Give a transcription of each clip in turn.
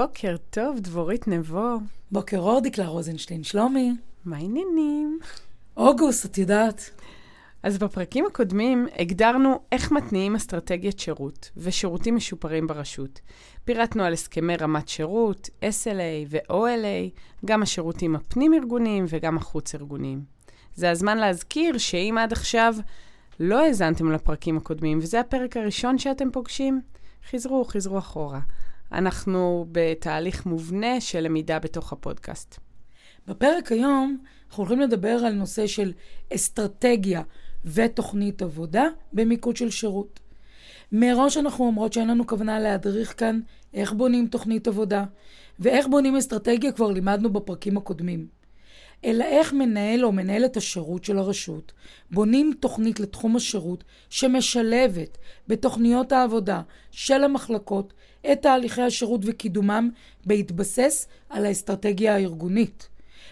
בוקר טוב, דבורית נבו. בוקר אור, דקלה רוזנשטיין. שלומי. מה העניינים? אוגוסט, את יודעת. אז בפרקים הקודמים הגדרנו איך מתניעים אסטרטגיית שירות ושירותים משופרים ברשות. פירטנו על הסכמי רמת שירות, SLA ו-OLA, גם השירותים הפנים-ארגוניים וגם החוץ-ארגוניים. זה הזמן להזכיר שאם עד עכשיו לא האזנתם לפרקים הקודמים, וזה הפרק הראשון שאתם פוגשים, חזרו, חזרו אחורה. אנחנו בתהליך מובנה של למידה בתוך הפודקאסט. בפרק היום אנחנו הולכים לדבר על נושא של אסטרטגיה ותוכנית עבודה במיקוד של שירות. מראש אנחנו אומרות שאין לנו כוונה להדריך כאן איך בונים תוכנית עבודה, ואיך בונים אסטרטגיה כבר לימדנו בפרקים הקודמים. אלא איך מנהל או מנהלת השירות של הרשות בונים תוכנית לתחום השירות שמשלבת בתוכניות העבודה של המחלקות את תהליכי השירות וקידומם בהתבסס על האסטרטגיה הארגונית.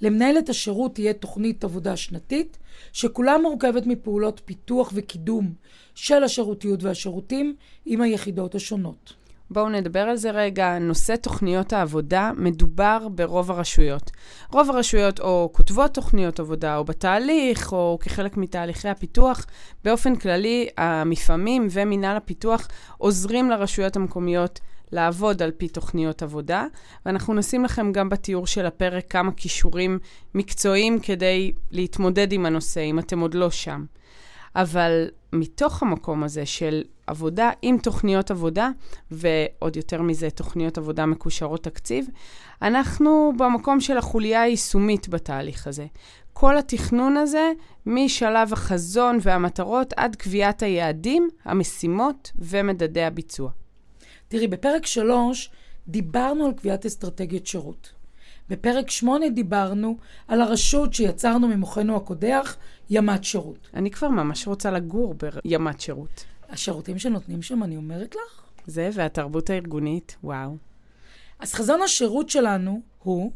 למנהלת השירות תהיה תוכנית עבודה שנתית, שכולה מורכבת מפעולות פיתוח וקידום של השירותיות והשירותים עם היחידות השונות. בואו נדבר על זה רגע. נושא תוכניות העבודה מדובר ברוב הרשויות. רוב הרשויות או כותבות תוכניות עבודה, או בתהליך, או כחלק מתהליכי הפיתוח. באופן כללי, המפעמים ומינהל הפיתוח עוזרים לרשויות המקומיות לעבוד על פי תוכניות עבודה, ואנחנו נשים לכם גם בתיאור של הפרק כמה כישורים מקצועיים כדי להתמודד עם הנושא, אם אתם עוד לא שם. אבל מתוך המקום הזה של עבודה עם תוכניות עבודה, ועוד יותר מזה, תוכניות עבודה מקושרות תקציב, אנחנו במקום של החוליה היישומית בתהליך הזה. כל התכנון הזה, משלב החזון והמטרות עד קביעת היעדים, המשימות ומדדי הביצוע. תראי, בפרק 3 דיברנו על קביעת אסטרטגיית שירות. בפרק 8 דיברנו על הרשות שיצרנו ממוחנו הקודח, ימת שירות. אני כבר ממש רוצה לגור בימת שירות. השירותים שנותנים שם, אני אומרת לך. זה והתרבות הארגונית, וואו. אז חזון השירות שלנו הוא,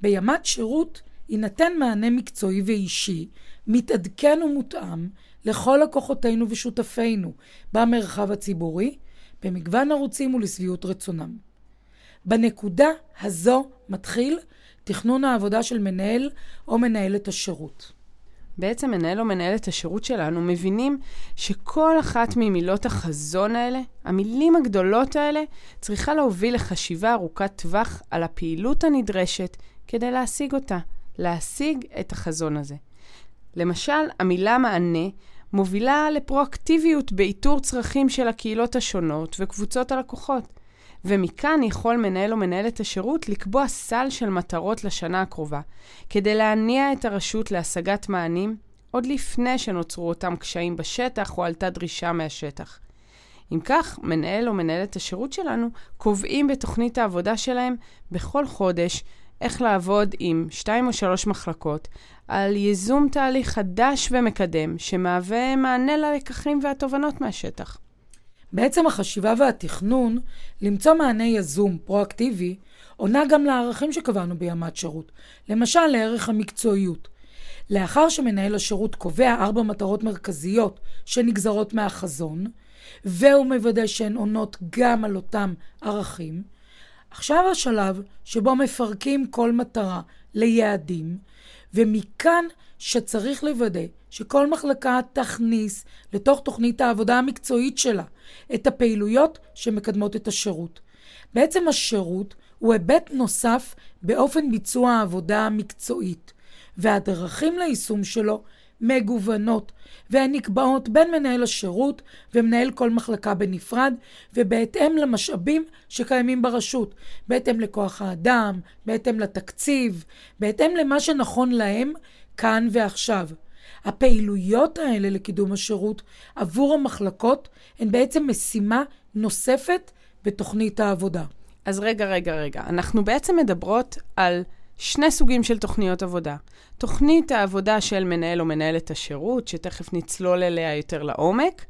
בימת שירות יינתן מענה מקצועי ואישי, מתעדכן ומותאם לכל לקוחותינו ושותפינו במרחב הציבורי, במגוון ערוצים ולשביעות רצונם. בנקודה הזו מתחיל תכנון העבודה של מנהל או מנהלת השירות. בעצם מנהל או מנהלת השירות שלנו מבינים שכל אחת ממילות החזון האלה, המילים הגדולות האלה, צריכה להוביל לחשיבה ארוכת טווח על הפעילות הנדרשת כדי להשיג אותה, להשיג את החזון הזה. למשל, המילה מענה מובילה לפרואקטיביות באיתור צרכים של הקהילות השונות וקבוצות הלקוחות. ומכאן יכול מנהל או מנהלת השירות לקבוע סל של מטרות לשנה הקרובה, כדי להניע את הרשות להשגת מענים עוד לפני שנוצרו אותם קשיים בשטח או עלתה דרישה מהשטח. אם כך, מנהל או מנהלת השירות שלנו קובעים בתוכנית העבודה שלהם בכל חודש איך לעבוד עם שתיים או שלוש מחלקות על ייזום תהליך חדש ומקדם שמהווה מענה ללקחים והתובנות מהשטח. בעצם החשיבה והתכנון למצוא מענה יזום, פרואקטיבי, עונה גם לערכים שקבענו בימת שירות, למשל לערך המקצועיות. לאחר שמנהל השירות קובע ארבע מטרות מרכזיות שנגזרות מהחזון, והוא מוודא שהן עונות גם על אותם ערכים, עכשיו השלב שבו מפרקים כל מטרה ליעדים, ומכאן שצריך לוודא שכל מחלקה תכניס לתוך תוכנית העבודה המקצועית שלה את הפעילויות שמקדמות את השירות. בעצם השירות הוא היבט נוסף באופן ביצוע העבודה המקצועית, והדרכים ליישום שלו מגוונות, והן נקבעות בין מנהל השירות ומנהל כל מחלקה בנפרד, ובהתאם למשאבים שקיימים ברשות, בהתאם לכוח האדם, בהתאם לתקציב, בהתאם למה שנכון להם כאן ועכשיו. הפעילויות האלה לקידום השירות עבור המחלקות הן בעצם משימה נוספת בתוכנית העבודה. אז רגע, רגע, רגע. אנחנו בעצם מדברות על שני סוגים של תוכניות עבודה. תוכנית העבודה של מנהל או מנהלת השירות, שתכף נצלול אליה יותר לעומק,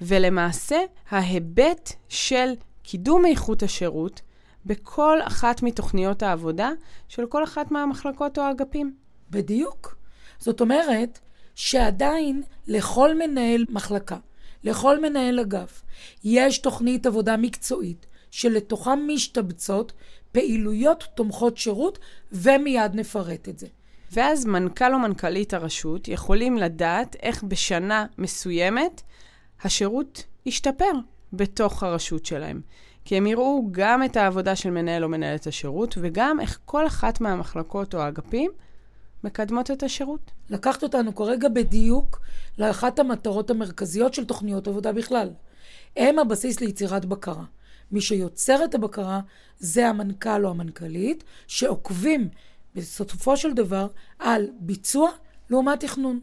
ולמעשה ההיבט של קידום איכות השירות בכל אחת מתוכניות העבודה של כל אחת מהמחלקות או האגפים. בדיוק. זאת אומרת שעדיין לכל מנהל מחלקה, לכל מנהל אגף, יש תוכנית עבודה מקצועית שלתוכם משתבצות פעילויות תומכות שירות, ומיד נפרט את זה. ואז מנכ"ל או מנכ"לית הרשות יכולים לדעת איך בשנה מסוימת השירות ישתפר בתוך הרשות שלהם. כי הם יראו גם את העבודה של מנהל או מנהלת השירות, וגם איך כל אחת מהמחלקות או האגפים מקדמות את השירות. לקחת אותנו כרגע בדיוק לאחת המטרות המרכזיות של תוכניות עבודה בכלל. הם הבסיס ליצירת בקרה. מי שיוצר את הבקרה זה המנכ"ל או המנכ"לית, שעוקבים בסופו של דבר על ביצוע לעומת תכנון.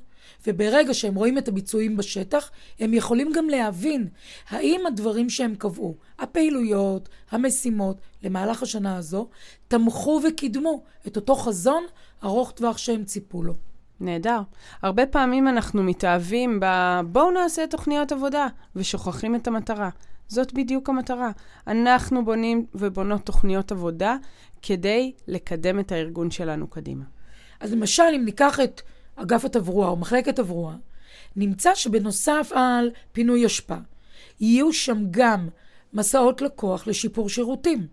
וברגע שהם רואים את הביצועים בשטח, הם יכולים גם להבין האם הדברים שהם קבעו, הפעילויות, המשימות, למהלך השנה הזו, תמכו וקידמו את אותו חזון ארוך טווח שהם ציפו לו. נהדר. הרבה פעמים אנחנו מתאהבים ב... בואו נעשה תוכניות עבודה, ושוכחים את המטרה. זאת בדיוק המטרה. אנחנו בונים ובונות תוכניות עבודה כדי לקדם את הארגון שלנו קדימה. אז למשל, אם ניקח את אגף התברואה או מחלקת תברואה, נמצא שבנוסף על פינוי אשפה, יהיו שם גם מסעות לקוח לשיפור שירותים.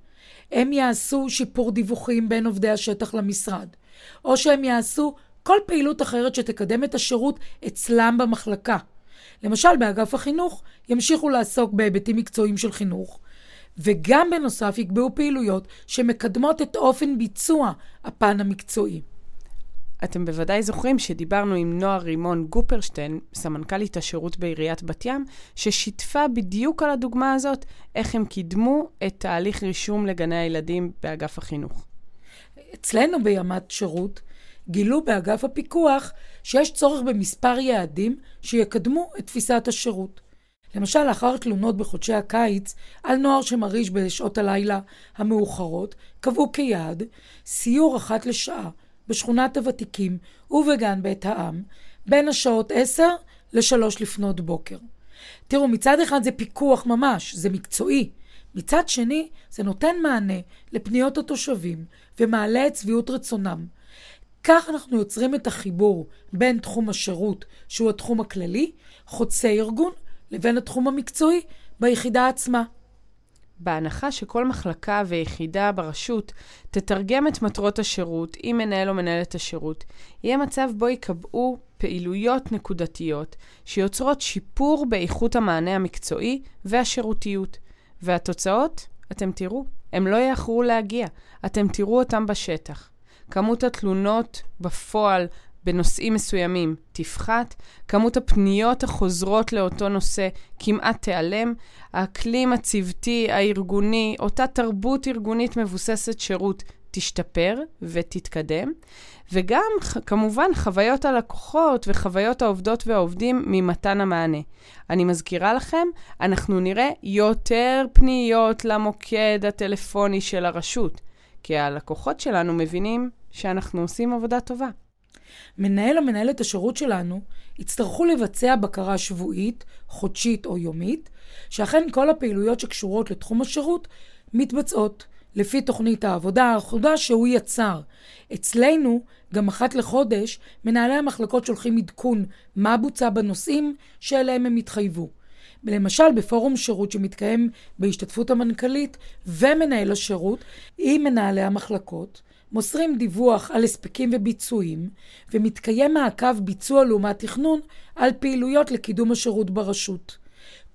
הם יעשו שיפור דיווחים בין עובדי השטח למשרד, או שהם יעשו כל פעילות אחרת שתקדם את השירות אצלם במחלקה. למשל, באגף החינוך ימשיכו לעסוק בהיבטים מקצועיים של חינוך, וגם בנוסף יקבעו פעילויות שמקדמות את אופן ביצוע הפן המקצועי. אתם בוודאי זוכרים שדיברנו עם נועה רימון גופרשטיין, סמנכ"לית השירות בעיריית בת ים, ששיתפה בדיוק על הדוגמה הזאת, איך הם קידמו את תהליך רישום לגני הילדים באגף החינוך. אצלנו בימת שירות גילו באגף הפיקוח שיש צורך במספר יעדים שיקדמו את תפיסת השירות. למשל, לאחר תלונות בחודשי הקיץ על נוער שמרעיש בשעות הלילה המאוחרות, קבעו כיעד סיור אחת לשעה בשכונת הוותיקים ובגן בית העם, בין השעות 10 ל-3 לפנות בוקר. תראו, מצד אחד זה פיקוח ממש, זה מקצועי. מצד שני, זה נותן מענה לפניות התושבים ומעלה את שביעות רצונם. כך אנחנו יוצרים את החיבור בין תחום השירות, שהוא התחום הכללי, חוצה ארגון, לבין התחום המקצועי ביחידה עצמה. בהנחה שכל מחלקה ויחידה ברשות תתרגם את מטרות השירות עם מנהל או מנהלת השירות, יהיה מצב בו ייקבעו פעילויות נקודתיות שיוצרות שיפור באיכות המענה המקצועי והשירותיות. והתוצאות, אתם תראו, הם לא יאחרו להגיע, אתם תראו אותם בשטח. כמות התלונות בפועל בנושאים מסוימים תפחת, כמות הפניות החוזרות לאותו נושא כמעט תיעלם, האקלים הצוותי, הארגוני, אותה תרבות ארגונית מבוססת שירות תשתפר ותתקדם, וגם כמובן חוויות הלקוחות וחוויות העובדות והעובדים ממתן המענה. אני מזכירה לכם, אנחנו נראה יותר פניות למוקד הטלפוני של הרשות, כי הלקוחות שלנו מבינים שאנחנו עושים עבודה טובה. מנהל או מנהלת השירות שלנו יצטרכו לבצע בקרה שבועית, חודשית או יומית, שאכן כל הפעילויות שקשורות לתחום השירות מתבצעות לפי תוכנית העבודה האחודה שהוא יצר. אצלנו, גם אחת לחודש, מנהלי המחלקות שולחים עדכון מה בוצע בנושאים שאליהם הם התחייבו. למשל, בפורום שירות שמתקיים בהשתתפות המנכ"לית ומנהל השירות עם מנהלי המחלקות, מוסרים דיווח על הספקים וביצועים, ומתקיים מעקב ביצוע לעומת תכנון על פעילויות לקידום השירות ברשות.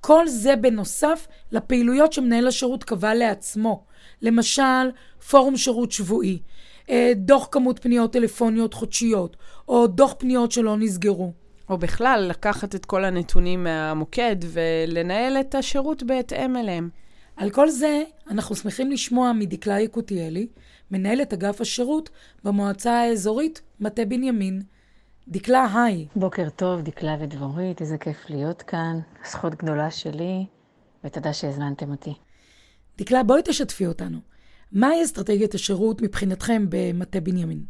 כל זה בנוסף לפעילויות שמנהל השירות קבע לעצמו. למשל, פורום שירות שבועי, אה, דוח כמות פניות טלפוניות חודשיות, או דוח פניות שלא נסגרו. או בכלל, לקחת את כל הנתונים מהמוקד ולנהל את השירות בהתאם אליהם. על כל זה אנחנו שמחים לשמוע מדקלה יקותיאלי, מנהלת אגף השירות במועצה האזורית מטה בנימין. דקלה, היי. בוקר טוב, דקלה ודבורית, איזה כיף להיות כאן. זכות גדולה שלי, ותודה שהזמנתם אותי. דקלה, בואי תשתפי אותנו. מהי אסטרטגיית השירות מבחינתכם במטה בנימין?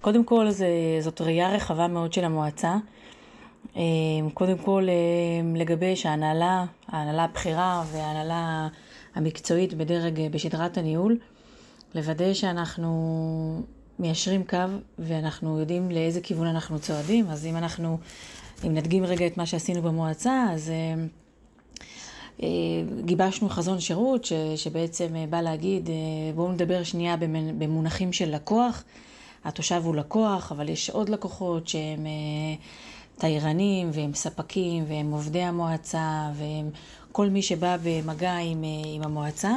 קודם כל, זה, זאת ראייה רחבה מאוד של המועצה. אה, קודם כל, אה, לגבי שההנהלה, ההנהלה הבכירה וההנהלה המקצועית בדרג, בשדרת הניהול, לוודא שאנחנו מיישרים קו ואנחנו יודעים לאיזה כיוון אנחנו צועדים. אז אם אנחנו, אם נדגים רגע את מה שעשינו במועצה, אז אה, גיבשנו חזון שירות ש, שבעצם בא להגיד, בואו נדבר שנייה במונחים של לקוח. התושב הוא לקוח, אבל יש עוד לקוחות שהם תיירנים והם ספקים והם עובדי המועצה והם כל מי שבא במגע עם, עם המועצה.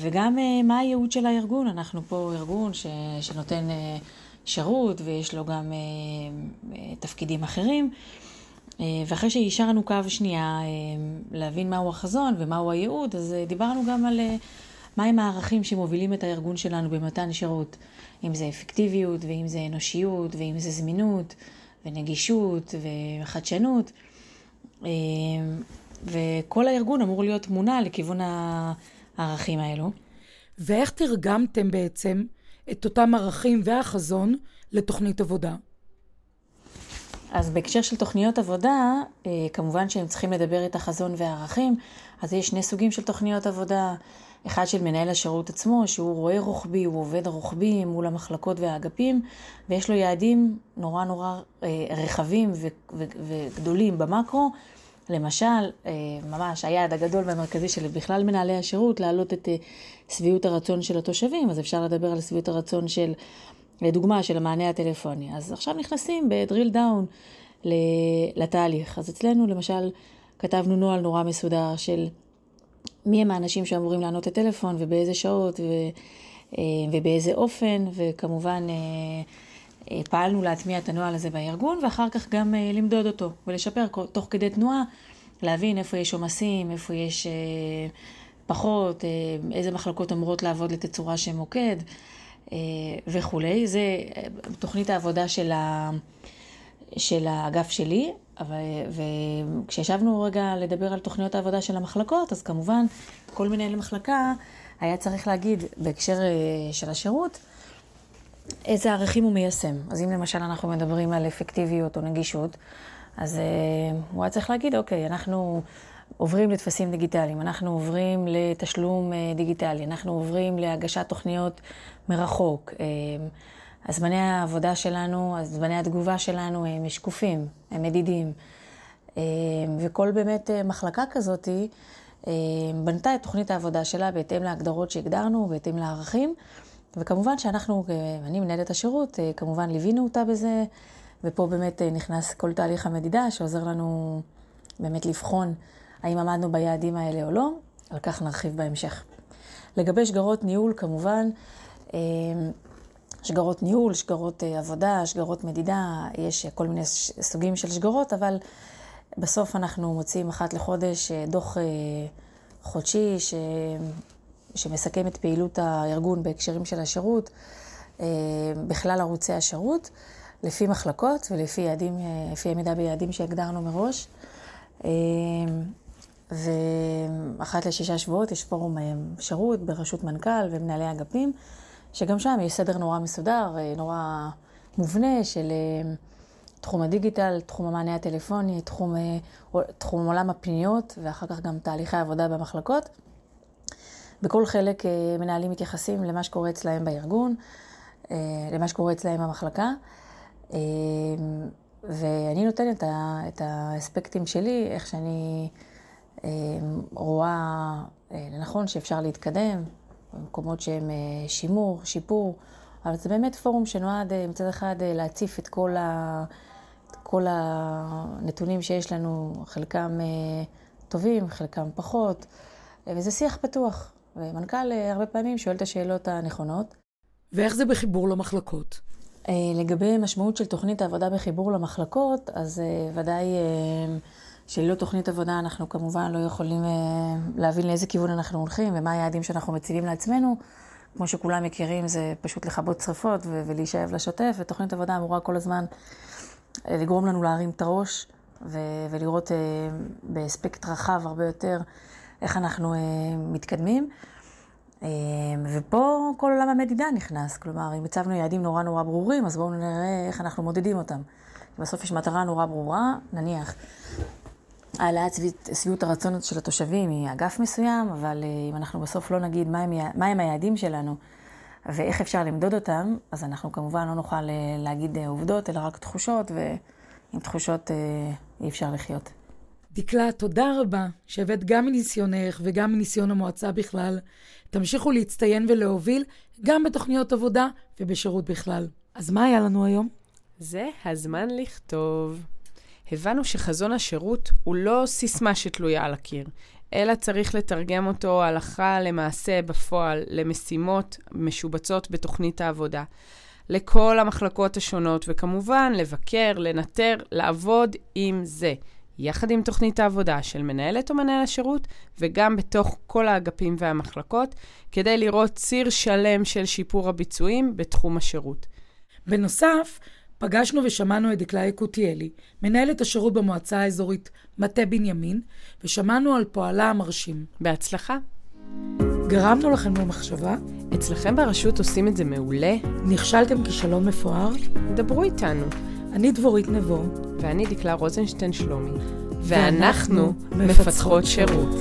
וגם מה הייעוד של הארגון, אנחנו פה ארגון ש, שנותן שירות ויש לו גם תפקידים אחרים. ואחרי שאישרנו קו שנייה להבין מהו החזון ומהו הייעוד, אז דיברנו גם על מהם הערכים שמובילים את הארגון שלנו במתן שירות. אם זה אפקטיביות, ואם זה אנושיות, ואם זה זמינות, ונגישות, וחדשנות. וכל הארגון אמור להיות מונע לכיוון הערכים האלו. ואיך תרגמתם בעצם את אותם ערכים והחזון לתוכנית עבודה? אז בהקשר של תוכניות עבודה, כמובן שהם צריכים לדבר את החזון והערכים, אז יש שני סוגים של תוכניות עבודה. אחד של מנהל השירות עצמו, שהוא רואה רוחבי, הוא עובד רוחבי מול המחלקות והאגפים, ויש לו יעדים נורא נורא אה, רחבים וגדולים במקרו. למשל, אה, ממש היעד הגדול והמרכזי של בכלל מנהלי השירות, להעלות את אה, שביעות הרצון של התושבים, אז אפשר לדבר על שביעות הרצון של, לדוגמה, של המענה הטלפוני. אז עכשיו נכנסים בדריל דאון לתהליך. אז אצלנו, למשל, כתבנו נוהל נורא מסודר של מי הם האנשים שאמורים לענות את הטלפון ובאיזה שעות ו, אה, ובאיזה אופן, וכמובן אה, אה, פעלנו להטמיע את הנוהל הזה בארגון, ואחר כך גם למדוד אותו ולשפר תוך כדי תנועה, להבין איפה יש עומסים, איפה יש פחות, איזה מחלקות אמורות לעבוד לתצורה של מוקד וכולי. זה תוכנית העבודה של, ה, של האגף שלי. וכשישבנו רגע לדבר על תוכניות העבודה של המחלקות, אז כמובן כל מנהל מחלקה היה צריך להגיד בהקשר אה, של השירות, איזה ערכים הוא מיישם. אז אם למשל אנחנו מדברים על אפקטיביות או נגישות, אז uh, הוא היה צריך להגיד, אוקיי, אנחנו עוברים לטפסים דיגיטליים, אנחנו עוברים לתשלום דיגיטלי, אנחנו עוברים להגשת תוכניות מרחוק. הזמני העבודה שלנו, זמני התגובה שלנו הם שקופים, הם מדידים. אה, וכל באמת אה, מחלקה כזאת אה, בנתה את תוכנית העבודה שלה בהתאם להגדרות שהגדרנו, בהתאם לערכים. וכמובן שאנחנו, אני מנהלת השירות, כמובן ליווינו אותה בזה, ופה באמת נכנס כל תהליך המדידה שעוזר לנו באמת לבחון האם עמדנו ביעדים האלה או לא, על כך נרחיב בהמשך. לגבי שגרות ניהול, כמובן, שגרות ניהול, שגרות אה, עבודה, שגרות מדידה, יש כל מיני סוגים של שגרות, אבל בסוף אנחנו מוציאים אחת לחודש אה, דוח אה, חודשי ש... שמסכם את פעילות הארגון בהקשרים של השירות, בכלל ערוצי השירות, לפי מחלקות ולפי יעדים, לפי עמידה ביעדים שהגדרנו מראש. ואחת לשישה שבועות יש פורום שירות בראשות מנכ"ל ומנהלי אגפים. שגם שם יש סדר נורא מסודר, אה, נורא מובנה של אה, תחום הדיגיטל, תחום המענה הטלפוני, תחום, אה, תחום עולם הפניות, ואחר כך גם תהליכי עבודה במחלקות. בכל חלק מנהלים מתייחסים למה שקורה אצלהם בארגון, למה שקורה אצלהם במחלקה. ואני נותנת את האספקטים שלי, איך שאני רואה לנכון שאפשר להתקדם, במקומות שהם אה, שימור, שיפור, אבל זה באמת פורום שנועד אה, מצד אחד אה, להציף את כל, ה... את כל הנתונים שיש לנו, חלקם טובים, חלקם פחות, וזה שיח פתוח. ומנכ"ל הרבה פעמים שואל את השאלות הנכונות. ואיך זה בחיבור למחלקות? לגבי משמעות של תוכנית העבודה בחיבור למחלקות, אז ודאי שללא תוכנית עבודה אנחנו כמובן לא יכולים אה, להבין לאיזה כיוון אנחנו הולכים ומה היעדים שאנחנו מציבים לעצמנו. כמו שכולם מכירים, זה פשוט לכבות שרפות ולהישאב לשוטף, ותוכנית עבודה אמורה כל הזמן אה, לגרום לנו להרים את הראש ולראות אה, באספקט רחב הרבה יותר איך אנחנו מתקדמים. ופה כל עולם המדידה נכנס. כלומר, אם הצבנו יעדים נורא נורא ברורים, אז בואו נראה איך אנחנו מודדים אותם. בסוף יש מטרה נורא ברורה, נניח, העלאת שביעות הרצון של התושבים היא אגף מסוים, אבל אם אנחנו בסוף לא נגיד מהם מה הם היעדים שלנו ואיך אפשר למדוד אותם, אז אנחנו כמובן לא נוכל להגיד עובדות, אלא רק תחושות, ועם תחושות אי אפשר לחיות. דקלה, תודה רבה שהבאת גם מניסיונך וגם מניסיון המועצה בכלל. תמשיכו להצטיין ולהוביל גם בתוכניות עבודה ובשירות בכלל. אז מה היה לנו היום? זה הזמן לכתוב. הבנו שחזון השירות הוא לא סיסמה שתלויה על הקיר, אלא צריך לתרגם אותו הלכה למעשה בפועל, למשימות משובצות בתוכנית העבודה. לכל המחלקות השונות, וכמובן לבקר, לנטר, לעבוד עם זה. יחד עם תוכנית העבודה של מנהלת או מנהל השירות, וגם בתוך כל האגפים והמחלקות, כדי לראות ציר שלם של שיפור הביצועים בתחום השירות. בנוסף, פגשנו ושמענו את דקלה יקותיאלי, מנהלת השירות במועצה האזורית מטה בנימין, ושמענו על פועלה המרשים. בהצלחה. גרמנו לכם במחשבה? אצלכם ברשות עושים את זה מעולה? נכשלתם כישלון מפואר? דברו איתנו. אני דבורית נבו. ואני דקלה רוזנשטיין שלומי. ואנחנו מפצחות שירות.